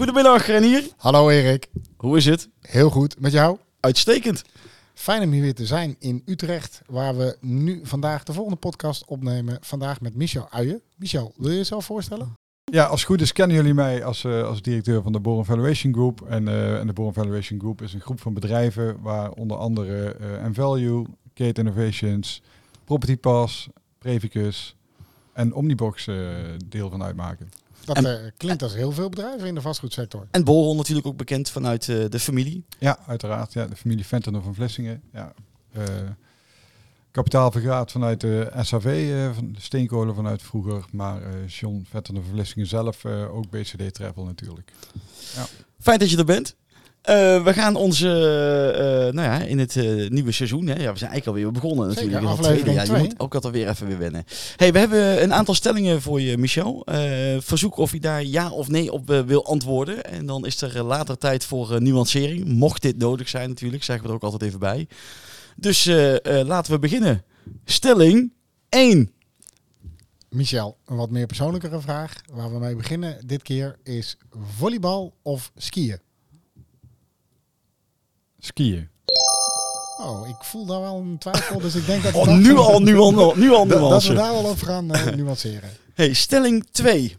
Goedemiddag Renier. Hallo Erik, Hoe is het? heel goed. Met jou? Uitstekend. Fijn om hier weer te zijn in Utrecht, waar we nu vandaag de volgende podcast opnemen. Vandaag met Michel Uijen. Michel, wil je jezelf voorstellen? Ja, als het goed is kennen jullie mij als, eh, als directeur van de Boren Valuation Group. En, eh, en de Boren Valuation Group is een groep van bedrijven waar onder andere eh Envalue, Kate Innovations, Property Pass, Previcus en Omnibox eh, deel van uitmaken. Dat En- eh, klinkt als heel veel bedrijven in de vastgoedsector. En Borrel natuurlijk ook bekend vanuit eh, de familie. Ja, uiteraard. Ja, de familie Ventenow van Vlissingen. Ja, eh, kapitaal vergaat vanuit de SHV, eh, van de steenkolen vanuit vroeger. Maar eh, John Ventenow van Vlissingen zelf eh, ook BCD Travel natuurlijk. Fijn dat je er bent. Eh, we gaan onze, eh, nou ja, in het eh, nieuwe seizoen, hè, ja, we zijn eigenlijk alweer begonnen Zeker, natuurlijk. het aflevering tweede. Ja, je twee. moet ook altijd weer even weer wennen. Hey, we hebben een aantal stellingen voor je, Michel. Eh, verzoek of je daar ja of nee op eh, wil antwoorden. En dan is er eh, later tijd voor eh, nuancering. Mocht dit nodig zijn natuurlijk, zeggen we er ook altijd even bij. Dus eh, eh, laten we beginnen. Stelling 1. Michel, een wat meer persoonlijkere vraag waar we mee beginnen dit keer is volleybal of skiën? Skiën. Oh, ik voel daar wel een twijfel, dus ik denk dat, Oh, dat- nu al, nu al, nu al dat, dat we daar wel over gaan eh, nuanceren. Hey, stelling 2.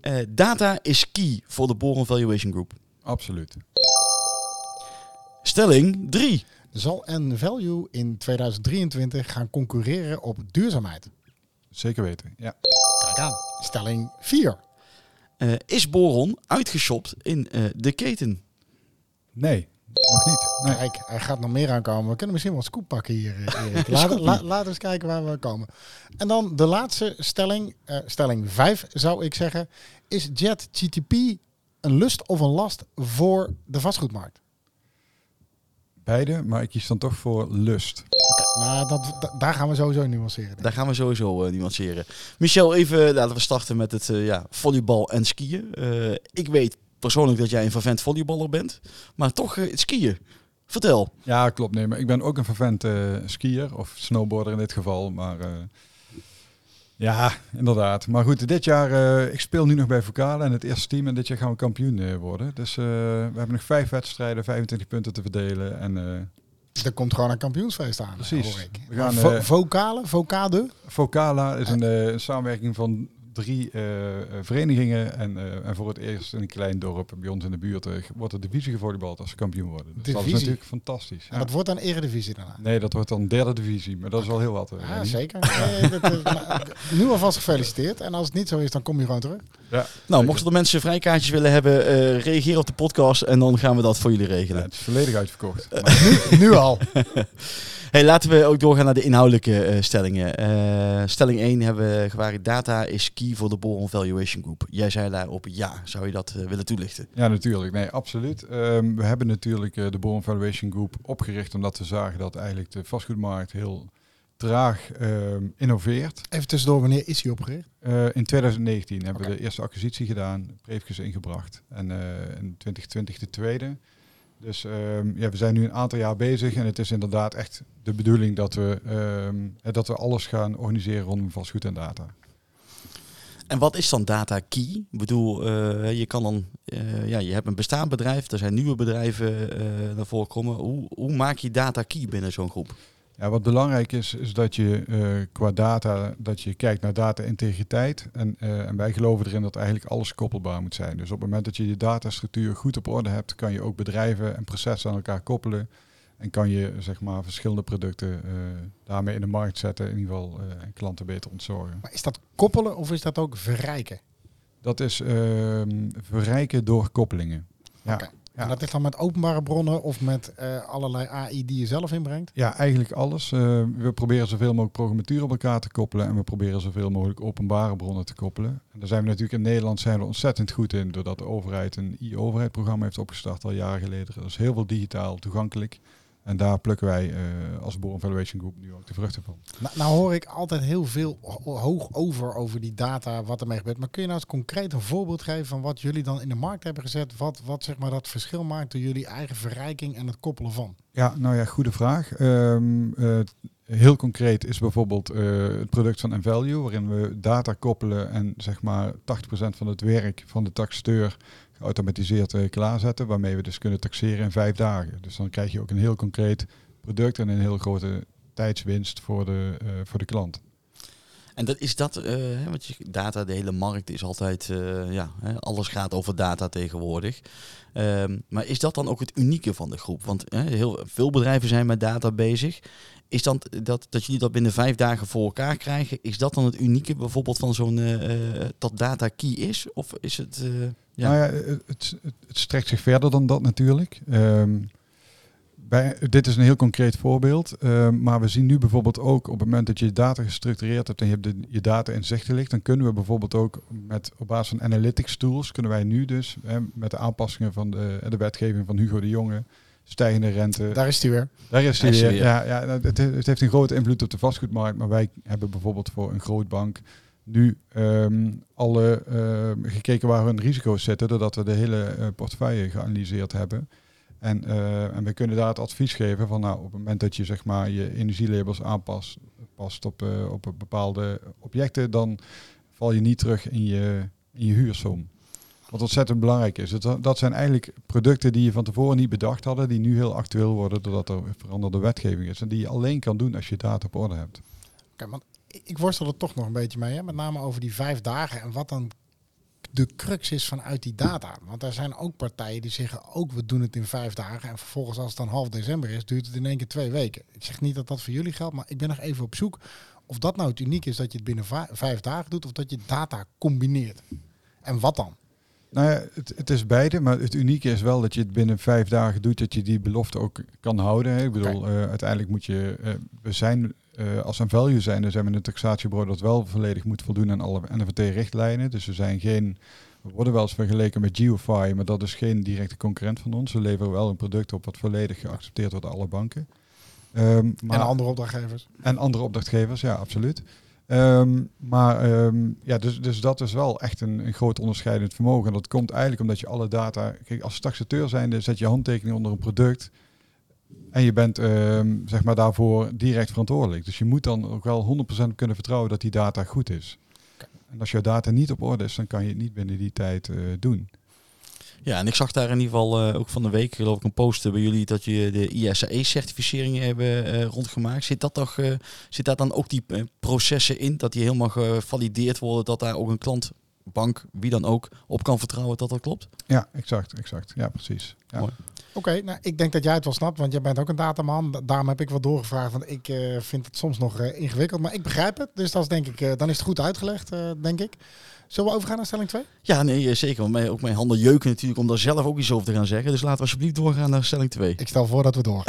Eh, data is key voor de Boron Valuation Group. Absoluut. Stelling 3. Zal N-Value in 2023 gaan concurreren op duurzaamheid? Zeker weten. Ja. Kijk aan. Stelling 4. Eh, is Boron uitgeshopt in de keten? Nee, nog niet. Nee. Kijk, er gaat nog meer aankomen. We kunnen misschien wel scoop pakken hier, eh, Erik. Laten la, laten we eens kijken waar we komen. En dan de laatste stelling, eh, stelling 5 zou ik zeggen. Is JetGTP een lust of een last voor de vastgoedmarkt? Beide, maar ik kies dan toch voor lust. Nou, dat, da- daar gaan we sowieso nuanceren. Daar gaan we sowieso eh, nuanceren. Michel, even laten we starten met het eh, ja, volleybal en skiën. Ik weet persoonlijk dat jij een vervent volleyballer bent. Maar toch eh, het skiën. Vertel. Ja, klopt. Nee, maar ik ben ook een vervent eh, skier of snowboarder in dit geval. Maar eh, ja, inderdaad. Maar goed, dit jaar, eh, ik speel nu nog bij Vocale en het eerste team. En dit jaar gaan we kampioen eh, worden. Dus eh, we hebben nog vijf wedstrijden, 25 punten te verdelen. En eh, Er komt gewoon een kampioensfeest aan, Precies. hoor ik. We gaan, Vo- eh, vocale, vocade. Vocala is een, eh, een samenwerking van drie eh, verenigingen. En, eh, en voor het eerst in een klein dorp bij ons in de buurt eh, wordt de divisie gevolleybald als ze kampioen worden. Dus dat is Divisie? natuurlijk fantastisch. En Ja. dat wordt dan eredivisie daarna. Nee, dat wordt dan derde divisie, maar dat is wel heel wat. Ja, Rennie. zeker. Nee, dat is- nou, nu alvast gefeliciteerd. En als het niet zo is, dan kom je gewoon terug. Ja, Nou, mochten er mensen vrijkaartjes willen hebben, eh, reageer op de podcast en dan gaan we dat voor jullie Ja, regelen. het is volledig uitverkocht. Maar Nu al. Hey, laten we ook doorgaan naar de inhoudelijke eh, stellingen. Eh, stelling 1 hebben we gewaard. Data is key voor de Boron Valuation Group. Jij zei daarop ja. Zou je dat eh, willen toelichten? ja, natuurlijk. Nee, absoluut. Ehm, we hebben natuurlijk eh, de Born Valuation Group opgericht omdat we zagen dat eigenlijk de vastgoedmarkt heel traag ehm, innoveert. Even tussendoor, wanneer is hij opgericht? Eh, in 2019 hebben we de eerste acquisitie gedaan, Preefkes ingebracht. En eh, in 2020 de tweede. Dus ehm, ja, we zijn nu een aantal jaar bezig en het is inderdaad echt de bedoeling dat we, ehm, eh, dat we alles gaan organiseren rondom vastgoed en data. En wat is dan data key? Ik bedoel, eh, je kan dan, eh, ja, je hebt een bestaand bedrijf, er zijn nieuwe bedrijven eh naar voren komen. Hoe, hoe maak je data key binnen zo'n groep? Ja, wat belangrijk is, is dat je eh, qua data, dat je kijkt naar data-integriteit. En, eh, en wij geloven erin dat eigenlijk alles koppelbaar moet zijn. Dus op het moment dat je je datastructuur goed op orde hebt, kan je ook bedrijven en processen aan elkaar koppelen. En kan je zeg maar verschillende producten eh, daarmee in de markt zetten, in ieder geval en klanten beter ontzorgen. Maar is dat koppelen of is dat ook verrijken? Dat is ehm, verrijken door koppelingen. Ja. Ja. En dat is dan met openbare bronnen of met eh, allerlei AI die je zelf inbrengt? Ja, eigenlijk alles. Eh, we proberen zoveel mogelijk programmatuur op elkaar te koppelen en we proberen zoveel mogelijk openbare bronnen te koppelen. En daar zijn we natuurlijk in Nederland zijn we ontzettend goed in, doordat de overheid een e-overheid programma heeft opgestart al jaren geleden. Dat is heel veel digitaal toegankelijk. En daar plukken wij eh, als Born Valuation Group nu ook de vruchten van. Nou, nou hoor ik altijd heel veel ho- hoog over over die data, wat ermee gebeurt. Maar kun je nou eens concreet een voorbeeld geven van wat jullie dan in de markt hebben gezet? Wat, wat zeg maar dat verschil maakt door jullie eigen verrijking en het koppelen van? Ja, nou ja, goede vraag. Ehm, eh, heel concreet is bijvoorbeeld eh, het product van Envalue, waarin we data koppelen en zeg maar 80% van het werk van de taxateur geautomatiseerd uh, klaarzetten, waarmee we dus kunnen taxeren in vijf dagen. Dus dan krijg je ook een heel concreet product en een heel grote tijdswinst voor de, uh, voor de klant. En dat is dat, uh, want je, data, de hele markt is altijd, uh, ja, alles gaat over data tegenwoordig. Um, maar is dat dan ook het unieke van de groep? Want heel veel bedrijven zijn met data bezig. Is dan dat, dat jullie dat binnen vijf dagen voor elkaar krijgen, is dat dan het unieke bijvoorbeeld van zo'n uh, dat data key is? Of is het. ja? Nou ja, het, het, het, strekt zich verder dan dat natuurlijk. Um, bij, dit is een heel concreet voorbeeld, uh, maar we zien nu bijvoorbeeld ook op het moment dat je data gestructureerd hebt en je hebt de, je data inzichtelijk, dan kunnen we bijvoorbeeld ook met op basis van analytics tools, kunnen wij nu dus hè, met de aanpassingen van de, de wetgeving van Hugo de Jonge, stijgende rente. Daar is die weer. Daar is die weer. Ja, ja het, het, heeft een grote invloed op de vastgoedmarkt, maar wij hebben bijvoorbeeld voor een groot bank nu um, alle uh, gekeken waar hun risico's zitten, doordat we de hele uh, portefeuille geanalyseerd hebben. En, uh, en we kunnen daar het advies geven van nou, op het moment dat je zeg maar je energielabels aanpast past op, uh, op bepaalde objecten, dan val je niet terug in je, in je huursom. Wat ontzettend belangrijk is. Dat, dat zijn eigenlijk producten die je van tevoren niet bedacht hadden, die nu heel actueel worden doordat er veranderde wetgeving is. En die je alleen kan doen als je data op orde hebt. Kijk, want ik worstel er toch nog een beetje mee, hè? met name over die vijf dagen en wat dan de crux is vanuit die data. Want er zijn ook partijen die zeggen ook we doen het in vijf dagen. En vervolgens als het dan half december is, duurt het in één keer twee weken. Ik zeg niet dat dat voor jullie geldt, maar ik ben nog even op zoek of dat nou het uniek is dat je het binnen vijf dagen doet of dat je data combineert. En wat dan? Nou ja, het, het, is beide, maar het unieke is wel dat je het binnen vijf dagen doet, dat je die belofte ook kan houden. Hè. Ik bedoel, okay. uh, uiteindelijk moet je, uh, we zijn uh, als een value zijn, dan zijn we een taxatiebureau dat wel volledig moet voldoen aan alle NFT-richtlijnen. Dus we zijn geen, we worden wel eens vergeleken met Geofy, maar dat is geen directe concurrent van ons. We leveren wel een product op wat volledig geaccepteerd wordt door alle banken. Um, maar, en andere opdrachtgevers. En andere opdrachtgevers, ja, absoluut. Um, maar um, ja, dus, dus dat is wel echt een, een groot onderscheidend vermogen. En dat komt eigenlijk omdat je alle data... Kijk, als taxateur zijnde zet je handtekening onder een product... En je bent uh, zeg maar daarvoor direct verantwoordelijk. Dus je moet dan ook wel 100% kunnen vertrouwen dat die data goed is. En als jouw data niet op orde is, dan kan je het niet binnen die tijd uh, doen. Ja, en ik zag daar in ieder geval uh, ook van de week, geloof ik, een post bij jullie dat je de ISAE-certificeringen hebben uh, rondgemaakt. Zit, dat toch, uh, zit daar dan ook die processen in, dat die helemaal gevalideerd worden, dat daar ook een klant, bank, wie dan ook, op kan vertrouwen dat dat klopt? Ja, exact, exact. Ja, precies. Ja. Mooi. Oké, okay, nou, ik denk dat jij het wel snapt, want jij bent ook een dataman. Daarom heb ik wat doorgevraagd, want ik uh, vind het soms nog uh, ingewikkeld. Maar ik begrijp het, dus dat is denk ik, uh, dan is het goed uitgelegd, denk ik. Zullen we overgaan naar stelling 2? Ja, nee, zeker. Want mij, ook mijn handen jeuken natuurlijk om daar zelf ook iets over te gaan zeggen. Dus laten we alsjeblieft doorgaan naar stelling 2. Ik stel voor dat we door.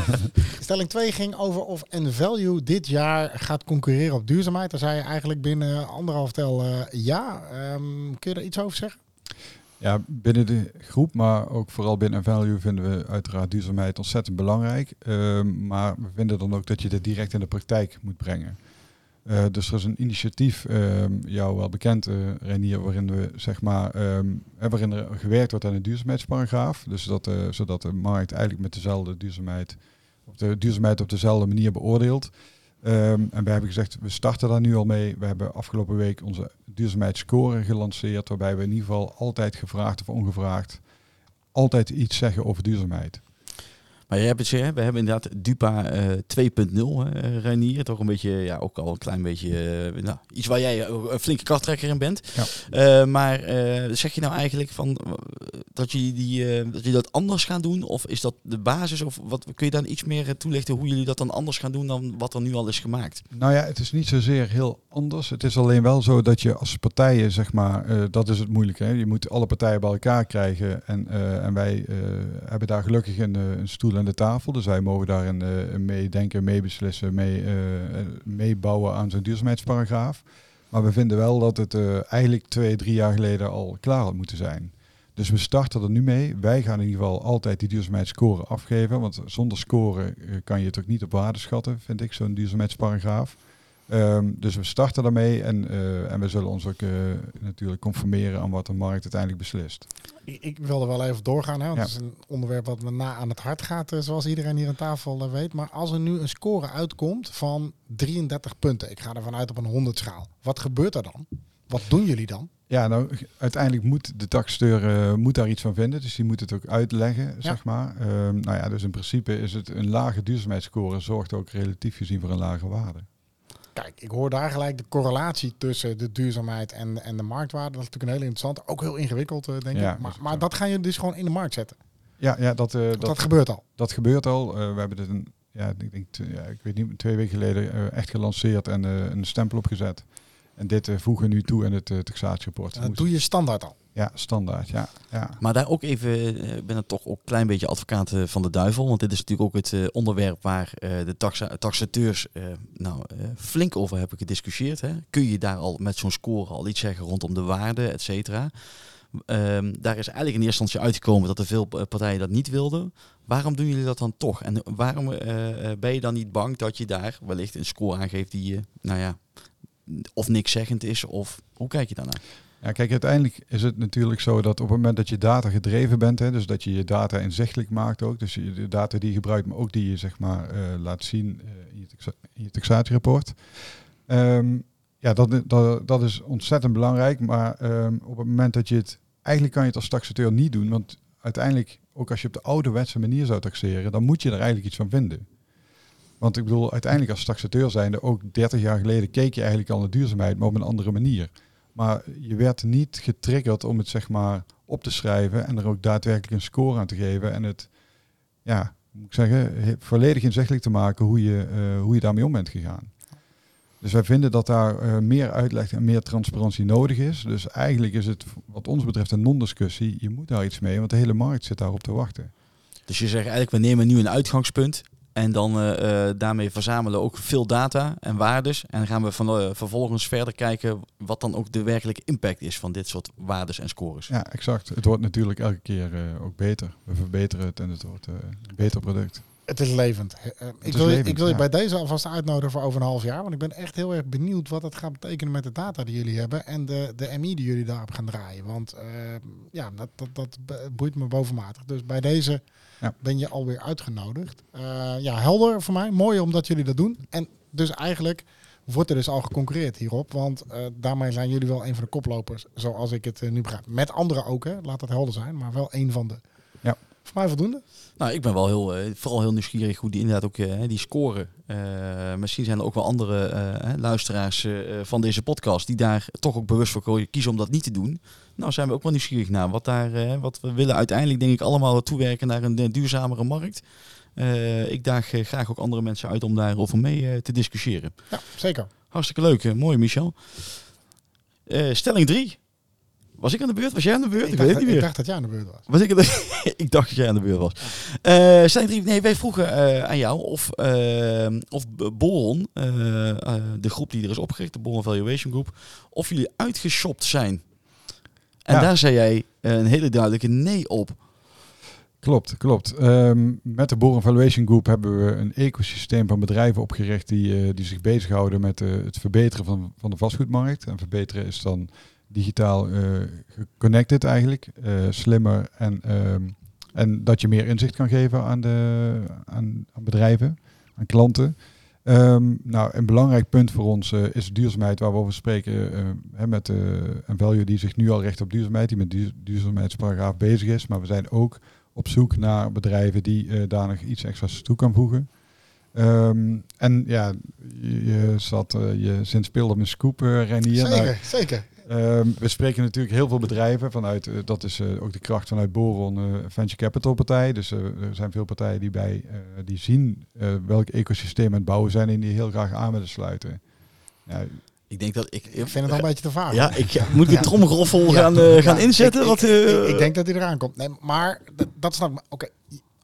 stelling 2 ging over of N-Value dit jaar gaat concurreren op duurzaamheid. Daar zei je eigenlijk binnen anderhalf tel ja. Um, kun je er iets over zeggen? Ja, binnen de groep, maar ook vooral binnen Value vinden we uiteraard duurzaamheid ontzettend belangrijk. Uh, maar we vinden dan ook dat je dit direct in de praktijk moet brengen. Uh, dus er is een initiatief, uh, jou wel bekend, uh, Renier, waarin we zeg maar, um, waarin er gewerkt wordt aan een duurzaamheidsparagraaf. Dus dat, zodat de markt eigenlijk met dezelfde duurzaamheid, de duurzaamheid op dezelfde manier beoordeelt. Um, en we hebben gezegd, we starten daar nu al mee. We hebben afgelopen week onze duurzaamheidsscore gelanceerd, waarbij we in ieder geval altijd gevraagd of ongevraagd altijd iets zeggen over duurzaamheid. Maar je hebt het, we hebben inderdaad Dupa uh, 2.0, uh, Reinier. Toch een beetje, ja, ook al een klein beetje, uh, nou, iets waar jij een flinke krachttrekker in bent. Ja. Maar zeg je nou eigenlijk van dat je, die, dat je dat anders gaat doen? Of is dat de basis? Of wat, kun je dan iets meer toelichten hoe jullie dat dan anders gaan doen dan wat er nu al is gemaakt? Nou ja, het is niet zozeer heel anders. Het is alleen wel zo dat je als partijen, zeg maar, dat is het moeilijke. Hè? Je moet alle partijen bij elkaar krijgen. En, en wij hebben daar gelukkig een, een stoel aan de tafel. Dus wij mogen daarin uh, meedenken, meebeslissen, mee, uh, meebouwen aan zo'n duurzaamheidsparagraaf. Maar we vinden wel dat het eigenlijk twee, drie jaar geleden al klaar had moeten zijn. Dus we starten er nu mee. Wij gaan in ieder geval altijd die duurzaamheidsscore afgeven. Want zonder score kan je het ook niet op waarde schatten, vind ik, zo'n duurzaamheidsparagraaf. Ehm, dus we starten daarmee en, eh, en we zullen ons ook eh, natuurlijk conformeren aan wat de markt uiteindelijk beslist. Ik, ik wilde wel even doorgaan, hè, want Ja. het is een onderwerp wat me na aan het hart gaat, eh, zoals iedereen hier aan tafel weet. Maar als er nu een score uitkomt van 33 punten, ik ga ervan uit op een 100 schaal. Wat gebeurt er dan? Wat doen jullie dan? Ja, nou, uiteindelijk moet de taxateur eh, moet daar iets van vinden. Dus die moet het ook uitleggen, zeg maar. Ehm, nou ja, dus in principe is het een lage duurzaamheidsscore zorgt ook relatief gezien voor een lage waarde. Kijk, ik hoor daar gelijk de correlatie tussen de duurzaamheid en, en de marktwaarde. Dat is natuurlijk een hele interessante, ook heel ingewikkeld, eh, denk Ja, ik. Maar, maar dat ga je dus gewoon in de markt zetten. Ja, ja dat, eh, Dat, dat, gebeurt al. dat gebeurt al. Eh, we hebben dit een, ja, ik denk, ja, ik weet niet, twee weken geleden echt gelanceerd en een stempel opgezet. En dit voegen we nu toe in het taxatierapport. En dat doe je standaard al. Ja, standaard. Ja, ja. Maar daar ook even, eh, ik ben er toch ook een klein beetje advocaat eh, van de duivel. Want dit is natuurlijk ook het eh, onderwerp waar de taxa taxateurs nou, flink over hebben gediscussieerd. Hè. Kun je daar al met zo'n score al iets zeggen rondom de waarde, et cetera? Ehm, daar is eigenlijk in eerste instantie uitgekomen dat er veel partijen dat niet wilden. Waarom doen jullie dat dan toch? En waarom ben je dan niet bang dat je daar wellicht een score aangeeft die, je, nou ja, of niks zeggend is? Of hoe kijk je daarnaar? Ja, kijk, uiteindelijk is het natuurlijk zo dat op het moment dat je data gedreven bent, hè, dus dat je je data inzichtelijk maakt ook, dus de data die je gebruikt, maar ook die je zeg maar eh, laat zien eh, in, je in je taxatierapport. Ehm, ja, dat, dat, dat is ontzettend belangrijk, maar ehm, op het moment dat je het, eigenlijk kan je het als taxateur niet doen, want uiteindelijk, ook als je op de ouderwetse manier zou taxeren, dan moet je er eigenlijk iets van vinden. Want ik bedoel, uiteindelijk als taxateur zijnde, ook 30 jaar geleden keek je eigenlijk al naar duurzaamheid, maar op een andere manier. Maar je werd niet getriggerd om het zeg maar op te schrijven en er ook daadwerkelijk een score aan te geven en het, ja, moet ik zeggen, volledig inzichtelijk te maken hoe je, eh, hoe je daarmee om bent gegaan. Dus wij vinden dat daar eh, meer uitleg en meer transparantie nodig is. Dus eigenlijk is het wat ons betreft een non-discussie. Je moet daar iets mee, want de hele markt zit daarop te wachten. Dus je zegt eigenlijk, we nemen nu een uitgangspunt en dan eh, eh, daarmee verzamelen ook veel data en waardes. En dan gaan we eh, vervolgens verder kijken wat dan ook de werkelijke impact is van dit soort waardes en scores. Ja, exact. Het wordt natuurlijk elke keer ook beter. We verbeteren het en het wordt een beter product. Het is levend. Eh, ik, is wil, levend, ik wil je ja. bij deze alvast uitnodigen voor over een half jaar. Want ik ben echt heel erg benieuwd wat het gaat betekenen met de data die jullie hebben. En de, de MI die jullie daarop gaan draaien. Want eh, ja, dat, dat, dat boeit me bovenmatig. Dus bij deze Ja. ben je alweer uitgenodigd. Eh, ja, helder voor mij. Mooi omdat jullie dat doen. En dus eigenlijk wordt er dus al geconcurreerd hierop. Want eh, daarmee zijn jullie wel een van de koplopers. Zoals ik het nu begrijp. Met anderen ook, hè. laat dat helder zijn. Maar wel een van de. Voor mij voldoende. Nou, ik ben wel heel, eh, vooral heel nieuwsgierig hoe die inderdaad ook eh, die scoren. Eh, misschien zijn er ook wel andere luisteraars van deze podcast die daar toch ook bewust voor kiezen om dat niet te doen. Nou, zijn we ook wel nieuwsgierig naar wat daar, wat we willen uiteindelijk denk ik allemaal toewerken naar een duurzamere markt. Ik daag graag ook andere mensen uit om daarover mee te discussiëren. Ja, zeker. Hartstikke leuk, mooi Michel. Stelling 3. Was ik aan de beurt? Was jij aan de beurt? Ik, Ik weet het niet ik dacht dat jij aan de beurt was. Was ik, het- ik dacht dat jij aan de beurt was. Eh stelling 3. Nee, wij vroegen eh, aan jou of, eh, of Boron, eh, eh, de groep die er is opgericht, de Boron Valuation Group, of jullie uitgeshopt zijn. En Ja. daar zei jij eh, een hele duidelijke nee op. Klopt, klopt. Ehm, met de Boren Valuation Group hebben we een ecosysteem van bedrijven opgericht die, eh, die zich bezighouden met eh, het verbeteren van, van de vastgoedmarkt. En verbeteren is dan digitaal eh, geconnected eigenlijk, eh, slimmer en, ehm, en dat je meer inzicht kan geven aan, de, aan, aan bedrijven, aan klanten. Ehm, nou, een belangrijk punt voor ons eh, is duurzaamheid, waar we over spreken eh, hè, met eh, een value die zich nu al richt op duurzaamheid, die met duur, duurzaamheidsparagraaf bezig is. Maar we zijn ook op zoek naar bedrijven die daar nog iets extra's toe kan voegen. Ehm, en ja, je, zat, je zinspeelde op een scoop, eh Renier. Nou, Zeker, zeker. Ehm, we spreken natuurlijk heel veel bedrijven vanuit, eh, dat is eh, ook de kracht vanuit Boron eh, Venture Capital partij. Dus er zijn veel partijen die bij, eh, die zien eh, welk ecosysteem aan het bouwen zijn en die heel graag aan willen sluiten. Ja, Ik denk dat ik... Ik vind het al een beetje te vaag. Ja, ik moet ik een tromgeroffel Ja. gaan, gaan inzetten? Ik, wat, ik, eh, ik, ik denk dat hij eraan komt. Nee, maar dat, dat snap ik. Oké,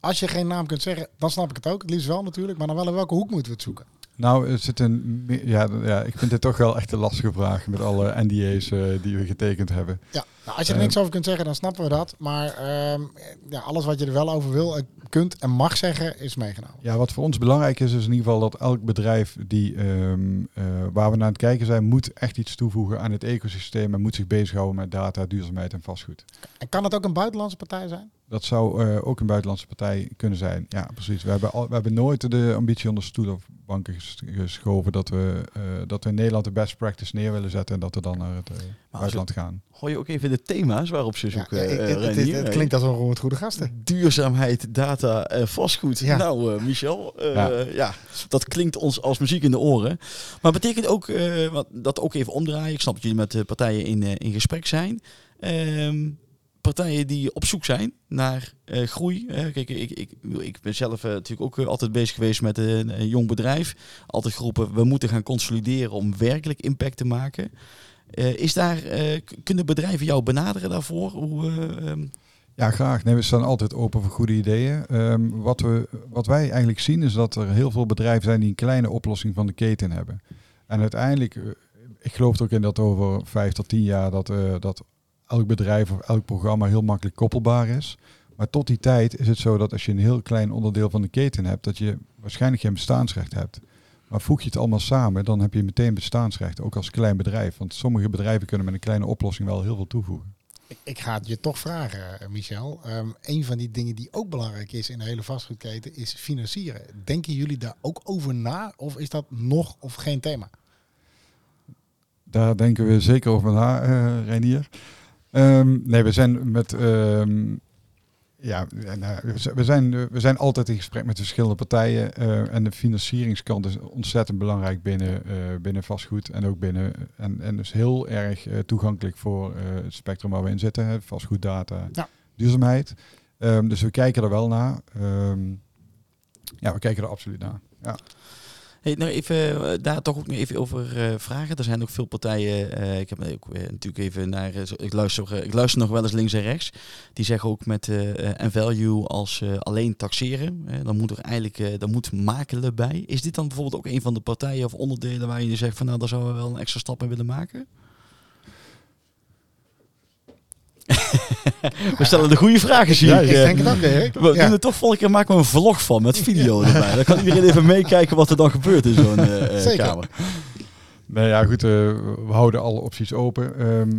als je geen naam kunt zeggen, dan snap ik het ook. Het liefst wel natuurlijk, maar dan wel in welke hoek moeten we het zoeken? Nou, er zit een, ja, ja, ik vind dit toch wel echt een lastige vraag met alle NDA's eh, die we getekend hebben. Ja. Nou, als je er niks over kunt zeggen, dan snappen we dat. Maar ehm, ja, alles wat je er wel over wil, eh, kunt en mag zeggen, is meegenomen. Ja, wat voor ons belangrijk is, is in ieder geval dat elk bedrijf die, ehm, eh, waar we naar het kijken zijn, moet echt iets toevoegen aan het ecosysteem en moet zich bezighouden met data, duurzaamheid en vastgoed. En kan het ook een buitenlandse partij zijn? Dat zou eh, ook een buitenlandse partij kunnen zijn. Ja, precies. We hebben, al, we hebben nooit de ambitie onder stoel of banken ges- geschoven dat we, eh, dat we in Nederland de best practice neer willen zetten en dat we dan naar het eh, buitenland gaan. Gooi je ook even de thema's waarop ze Ja, zoeken, ik- eh, het, het, klinkt als een goede gasten. Duurzaamheid, data en vastgoed. Ja. Nou, eh, Michel, eh, Ja. ja. dat klinkt ons als muziek in de oren. Maar betekent ook eh, wat, dat ook even omdraaien. Ik snap dat jullie met de partijen in, in gesprek zijn. Ehm, partijen die op zoek zijn naar eh, groei. Kijk, ik, ik, ik ben zelf eh, natuurlijk ook eh, altijd bezig geweest met een, jong bedrijf. Altijd geroepen, we moeten gaan consolideren om werkelijk impact te maken. Is daar, kunnen bedrijven jou benaderen daarvoor? Hoe, eh, ehm, Ja, graag. Nee, we staan altijd open voor goede ideeën. Ehm, wat, we, wat wij eigenlijk zien is dat er heel veel bedrijven zijn die een kleine oplossing van de keten hebben. En uiteindelijk, ik geloof er ook in dat over vijf tot tien jaar dat, dat elk bedrijf of elk programma heel makkelijk koppelbaar is. Maar tot die tijd is het zo dat als je een heel klein onderdeel van de keten hebt, dat je waarschijnlijk geen bestaansrecht hebt. Maar voeg je het allemaal samen, dan heb je meteen bestaansrecht, ook als klein bedrijf. Want sommige bedrijven kunnen met een kleine oplossing wel heel veel toevoegen. Ik, ik ga het je toch vragen, eh, Michel. Ehm, een van die dingen die ook belangrijk is in de hele vastgoedketen is financieren. Denken jullie daar ook over na? Of is dat nog of geen thema? Daar denken we zeker over na, eh Reinier. Ehm, nee, we zijn met. ehm, ja, nou, we zijn- we zijn, eh, we zijn altijd in gesprek met verschillende partijen. eh, en de financieringskant is ontzettend belangrijk binnen, eh, binnen vastgoed. En ook binnen. En, en dus heel erg toegankelijk voor het spectrum waar we in zitten: hè, vastgoeddata, Ja. duurzaamheid. Ehm, dus we kijken er wel naar. Ja, we kijken er absoluut naar. Ja. Nou even eh, daar toch ook nog even over eh, vragen. Er zijn ook veel partijen. eh, ik heb ook natuurlijk even naar. ik, luister, ik luister nog wel eens links en rechts. Die zeggen ook met en value als alleen taxeren. dan moet er eigenlijk dan moet makelen bij. Is dit dan bijvoorbeeld ook een van de partijen of onderdelen waar je zegt van nou daar zouden we wel een extra stap in willen maken? We stellen de goede vragen, zie Ja, ik. ik eh. denk het ook, Erik. We Ja. doen het toch volgende keer maken we een vlog van met video erbij. Dan kan iedereen even meekijken wat er dan gebeurt in zo'n eh, eh, Zeker. kamer. Nee, ja, goed. eh, we houden alle opties open. Ehm,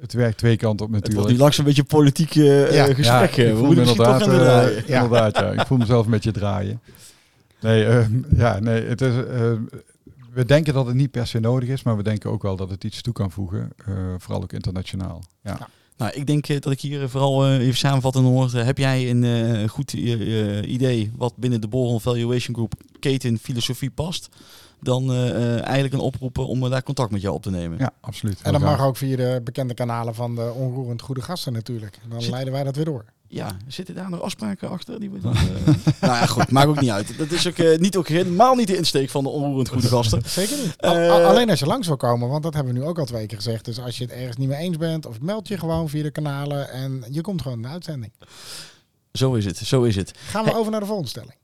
het werkt twee kanten op Het wordt natuurlijk. nu langzaam een beetje politiek eh, Ja. eh, gesprek. Ja, ik we voel moeten me toch inderdaad, gaan draaien. eh, Ja. inderdaad, ja. Ik voel mezelf een beetje draaien. Nee, ehm, ja, nee, het is, eh, we denken dat het niet per se nodig is, maar we denken ook wel dat het iets toe kan voegen. eh, vooral ook internationaal. Ja. Nou, ik denk eh, dat ik hier vooral eh, even samenvattend hoor. Eh, heb jij een eh, goed idee wat binnen de Borrel Valuation Group keten filosofie past? Dan eh, eh, eigenlijk een oproep om daar contact met jou op te nemen. ja, absoluut. En dat mag ook via de bekende kanalen van de onroerend goede gasten natuurlijk. Dan Zit- leiden wij dat weer door. Ja, zitten daar nog afspraken achter? Die we dan, eh, nou ja, goed, maakt ook niet uit. Dat is ook, eh, niet, ook helemaal niet de insteek van de onroerend goede gasten. Zeker niet. Eh, Al- al- alleen als je langs wil komen, want dat hebben we nu ook al twee keer gezegd. Dus als je het ergens niet mee eens bent, of meld je gewoon via de kanalen en je komt gewoon in de uitzending. Zo is het, zo is het. Gaan we over naar de volgende stelling.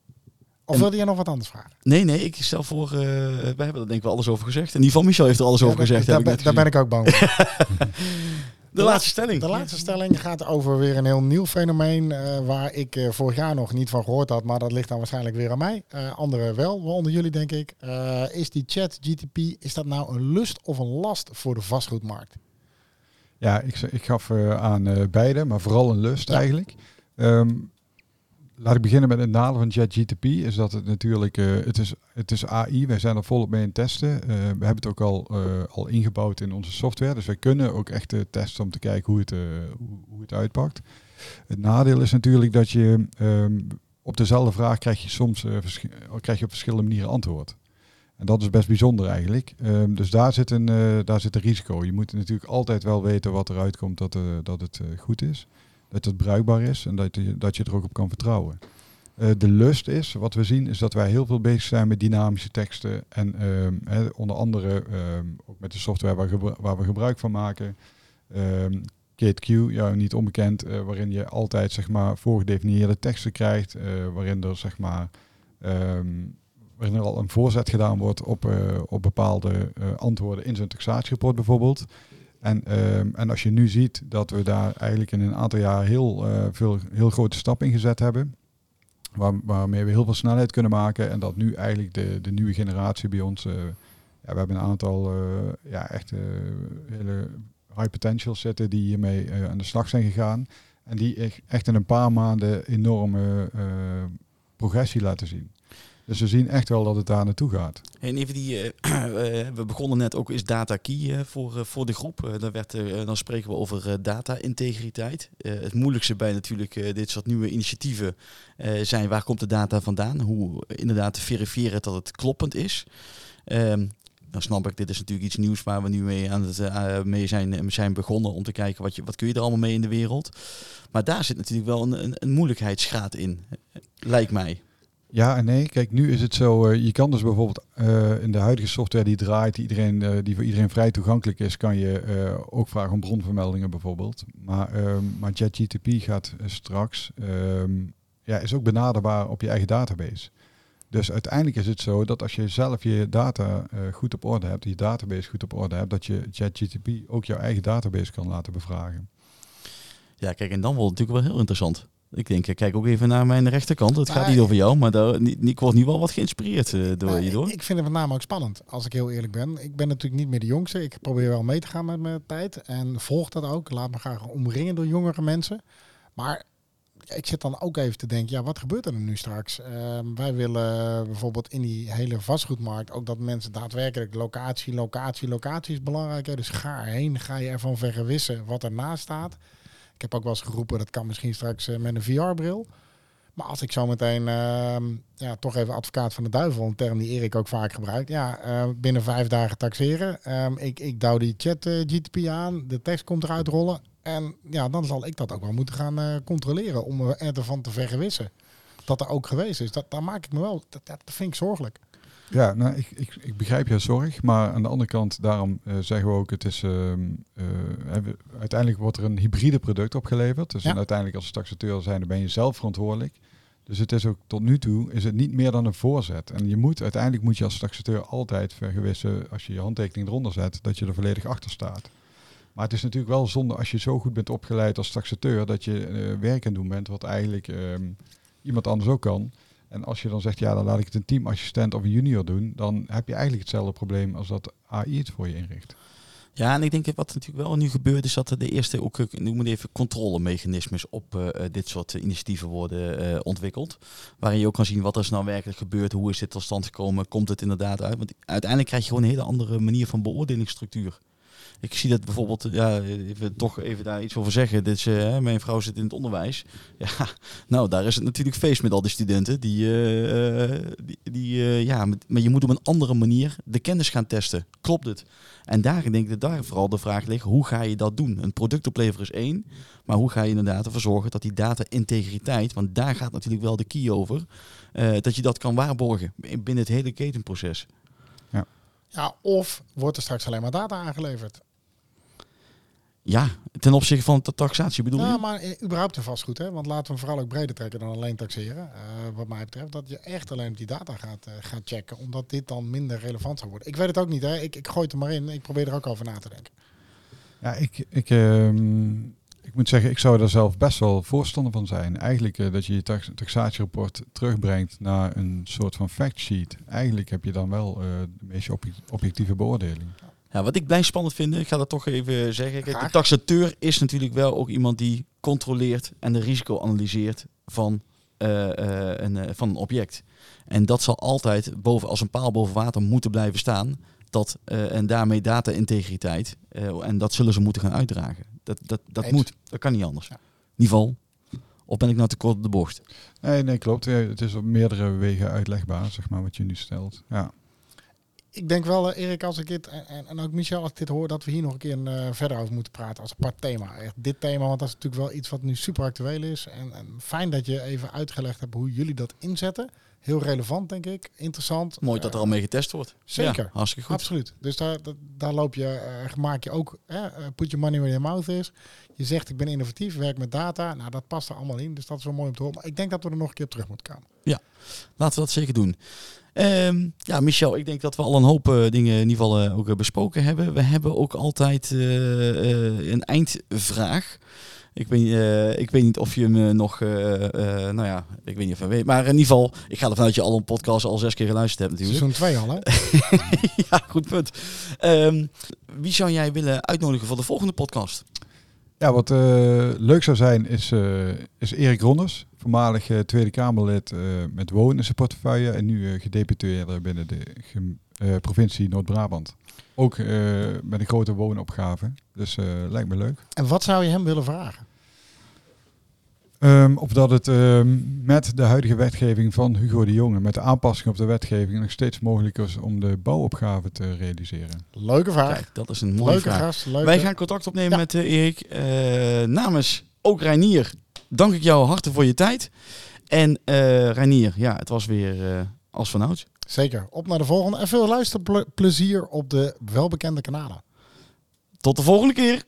Of En- wilde je nog wat anders vragen? Nee, nee, ik stel voor, eh wij hebben er denk ik wel alles over gezegd. In ieder geval, Michel heeft er alles over gezegd. daar, heb ik ben- ik ook bang voor. De laatste stelling. De laatste stelling gaat over weer een heel nieuw fenomeen eh, waar ik eh, vorig jaar nog niet van gehoord had, maar dat ligt dan waarschijnlijk weer aan mij. Eh anderen wel, waaronder jullie denk ik. Eh, is die chat GTP, is dat nou een lust of een last voor de vastgoedmarkt? Ja, ik, ik gaf eh, aan eh, beide, maar vooral een lust Ja. eigenlijk. Ehm, laat ik beginnen met het nadeel van ChatGTP. Is dat het natuurlijk, eh, het, is, het is AI, wij zijn er volop mee in testen. Eh, we hebben het ook al, eh, al ingebouwd in onze software. Dus wij kunnen ook echt testen om te kijken hoe het, hoe, het uitpakt. Het nadeel is natuurlijk dat je ehm, op dezelfde vraag krijg je soms krijg je op verschillende manieren antwoord. En dat is best bijzonder eigenlijk. Ehm, dus daar zit, een, daar zit een risico. Je moet natuurlijk altijd wel weten wat eruit komt dat, dat het goed is. Dat het bruikbaar is en dat je, dat je er ook op kan vertrouwen. Eh, de lust is, wat we zien, is dat wij heel veel bezig zijn met dynamische teksten. En ehm, onder andere ehm, ook met de software waar, waar we gebruik van maken. Ehm KateQ, ja, niet onbekend, eh, waarin je altijd zeg maar voorgedefinieerde teksten krijgt. eh, waarin er zeg maar waarin er al een voorzet gedaan wordt op, op bepaalde antwoorden in zo'n taxatierapport bijvoorbeeld. En, ehm, en als je nu ziet dat we daar eigenlijk in een aantal jaar heel, uh, veel, heel grote stappen in gezet hebben, waar, waarmee we heel veel snelheid kunnen maken en dat nu eigenlijk de, de nieuwe generatie bij ons, uh, ja, we hebben een aantal uh, ja, echt hele high potentials zitten die hiermee aan de slag zijn gegaan en die echt in een paar maanden enorme progressie laten zien. Dus we zien echt wel dat het daar naartoe gaat. En even die, uh, we begonnen net ook, is data key uh, voor, voor de groep. dan, werd, dan spreken we over data-integriteit. het moeilijkste bij natuurlijk dit soort nieuwe initiatieven zijn waar komt de data vandaan? Hoe inderdaad te verifiëren dat het kloppend is. Um, dan snap ik, dit is natuurlijk iets nieuws waar we nu mee, aan het, mee zijn, zijn begonnen om te kijken wat, je, wat kun je er allemaal mee in de wereld. Maar daar zit natuurlijk wel een, een, een moeilijkheidsgraad in, lijkt mij. Ja en nee. Kijk, nu is het zo. Uh, je kan dus bijvoorbeeld uh, in de huidige software die draait, die, iedereen, uh, die voor iedereen vrij toegankelijk is, kan je ook vragen om bronvermeldingen bijvoorbeeld. Maar, um, maar JetGTP gaat straks, um, ja, is ook benaderbaar op je eigen database. Dus uiteindelijk is het zo dat als je zelf je data goed op orde hebt, je database goed op orde hebt, dat je JetGTP ook jouw eigen database kan laten bevragen. Ja, kijk, en dan wordt het natuurlijk wel heel interessant. Ik denk, kijk ook even naar mijn rechterkant. Het gaat niet over jou, maar daar, ik word nu wel wat geïnspireerd uh, door je door. Ik vind het met name ook spannend, als ik heel eerlijk ben. Ik ben natuurlijk niet meer de jongste. Ik probeer wel mee te gaan met mijn tijd en volg dat ook. Laat me graag omringen door jongere mensen. Maar ik zit dan ook even te denken, ja, wat gebeurt er nu straks? Ehm, wij willen bijvoorbeeld in die hele vastgoedmarkt ook dat mensen daadwerkelijk locatie, locatie, locatie is belangrijk. Hè? Dus ga erheen, ga je ervan vergewissen wat ernaast staat. Ik heb ook wel eens geroepen, dat kan misschien straks uh, met een VR-bril. Maar als ik zo meteen, uh, ja, toch even advocaat van de duivel, een term die Erik ook vaak gebruikt. Ja, uh, binnen vijf dagen taxeren. Um, ik, ik douw die chat uh, GTP aan, de tekst komt eruit rollen. En ja, dan zal ik dat ook wel moeten gaan controleren om ervan te vergewissen. Dat er ook geweest is. Dat, daar maak ik me wel, dat, dat vind ik zorgelijk. Ja, nou, ik, ik, ik begrijp je zorg, maar aan de andere kant, daarom uh, zeggen we ook, het is, uh, uh, uiteindelijk wordt er een hybride product opgeleverd. Dus uiteindelijk als taxateur zijn, dan ben je zelf verantwoordelijk. Dus het is ook tot nu toe, is het niet meer dan een voorzet. En je moet, uiteindelijk moet je als taxateur altijd vergewissen, als je je handtekening eronder zet, dat je er volledig achter staat. Maar het is natuurlijk wel zonde als je zo goed bent opgeleid als taxateur, dat je werk aan doen bent wat eigenlijk ehm, iemand anders ook kan. En als je dan zegt, ja, dan laat ik het een teamassistent of een junior doen, dan heb je eigenlijk hetzelfde probleem als dat AI het voor je inricht. Ja, en ik denk wat natuurlijk wel nu gebeurt, is dat er de eerste ook, noem het even, controlemechanismes op uh, dit soort initiatieven worden ontwikkeld. Waarin je ook kan zien wat er nou werkelijk gebeurt, hoe is dit tot stand gekomen, komt het inderdaad uit. Want uiteindelijk krijg je gewoon een hele andere manier van beoordelingsstructuur. Ik zie dat bijvoorbeeld, ja, even, toch even daar iets over zeggen. Is, uh, mijn vrouw zit in het onderwijs. Ja, nou, daar is het natuurlijk feest met al die studenten. Die, uh, die, die uh, ja, maar je moet op een andere manier de kennis gaan testen. Klopt het? En daar denk ik dat daar vooral de vraag ligt, hoe ga je dat doen? Een product opleveren is één, maar hoe ga je inderdaad ervoor zorgen dat die data-integriteit, want daar gaat natuurlijk wel de key over, dat je dat kan waarborgen binnen het hele ketenproces. Ja. Ja, of wordt er straks alleen maar data aangeleverd? Ja, ten opzichte van de taxatie bedoel ja, je? maar eh, überhaupt een vastgoed. Hè? Want laten we vooral ook breder trekken dan alleen taxeren. Uh, wat mij betreft, dat je echt alleen die data gaat, uh, gaat checken. Omdat dit dan minder relevant zou worden. Ik weet het ook niet. Hè? Ik, ik gooi het er maar in. Ik probeer er ook over na te denken. Ja, ik, ik, uh, ik moet zeggen, ik zou er zelf best wel voorstander van zijn. Eigenlijk uh, dat je je tax taxatierapport terugbrengt naar een soort van factsheet. Eigenlijk heb je dan wel de meest objectieve beoordeling. Ja, wat ik blij spannend vind, ik ga dat toch even zeggen. Kijk, de taxateur is natuurlijk wel ook iemand die controleert en de risico analyseert van, uh, uh, een, uh, van een object. En dat zal altijd boven, als een paal boven water moeten blijven staan. Dat, en daarmee data-integriteit. en dat zullen ze moeten gaan uitdragen. Dat, dat, dat moet. Dat kan niet anders. Ja. In ieder geval. Of ben ik nou te kort op de bocht? Nee, nee, klopt. Het is op meerdere wegen uitlegbaar, zeg maar, wat je nu stelt. Ja ik denk wel, uh, Erik, als ik dit en, en, ook Michel, als ik dit hoor, dat we hier nog een keer uh, verder over moeten praten als apart thema. Echt dit thema, want dat is natuurlijk wel iets wat nu super actueel is. En, en, fijn dat je even uitgelegd hebt hoe jullie dat inzetten. Heel relevant, denk ik. Interessant. Mooi dat er al mee getest wordt. Zeker. Ja, hartstikke goed. Absoluut. Dus daar, daar, loop je, eh, maak je ook, eh, put your money where your mouth is. Je zegt ik ben innovatief, werk met data. Nou, dat past er allemaal in. Dus dat is wel mooi om te horen. Maar ik denk dat we er nog een keer op terug moeten komen. Laten we dat zeker doen. Ehm, ja, Michel, ik denk dat we al een hoop eh, dingen in ieder geval eh, ook eh, besproken hebben. We hebben ook altijd eh, eh, een eindvraag. Ik weet, eh, ik weet niet of je me nog, eh, eh, nou ja, ik weet niet of je weet. Maar in ieder geval, ik ga ervan uit dat je al een podcast al zes keer geluisterd hebt natuurlijk. Seizoen 2 al, hè? ja, goed punt. Ehm, wie zou jij willen uitnodigen voor de volgende podcast? Ja, wat leuk zou zijn is, is Erik Ronders, voormalig Tweede Kamerlid met wonen in zijn portefeuille en nu gedeputeerde binnen de provincie Noord-Brabant. Ook eh, met een grote woonopgave, dus eh, lijkt me leuk. En wat zou je hem willen vragen? Ehm, of dat het ehm, met de huidige wetgeving van Hugo de Jonge, met de aanpassing op de wetgeving, nog steeds mogelijk is om de bouwopgave te realiseren. Leuke vraag. Kijk, dat is een mooie Leuke vraag. gast. Leuke. Wij gaan contact opnemen Ja. met eh, Erik. Eh, namens ook Reinier, dank ik jou hartelijk voor je tijd. En eh Reinier, ja, het was weer eh, als vanouds. Zeker. Op naar de volgende. En veel luisterplezier op de welbekende kanalen. Tot de volgende keer.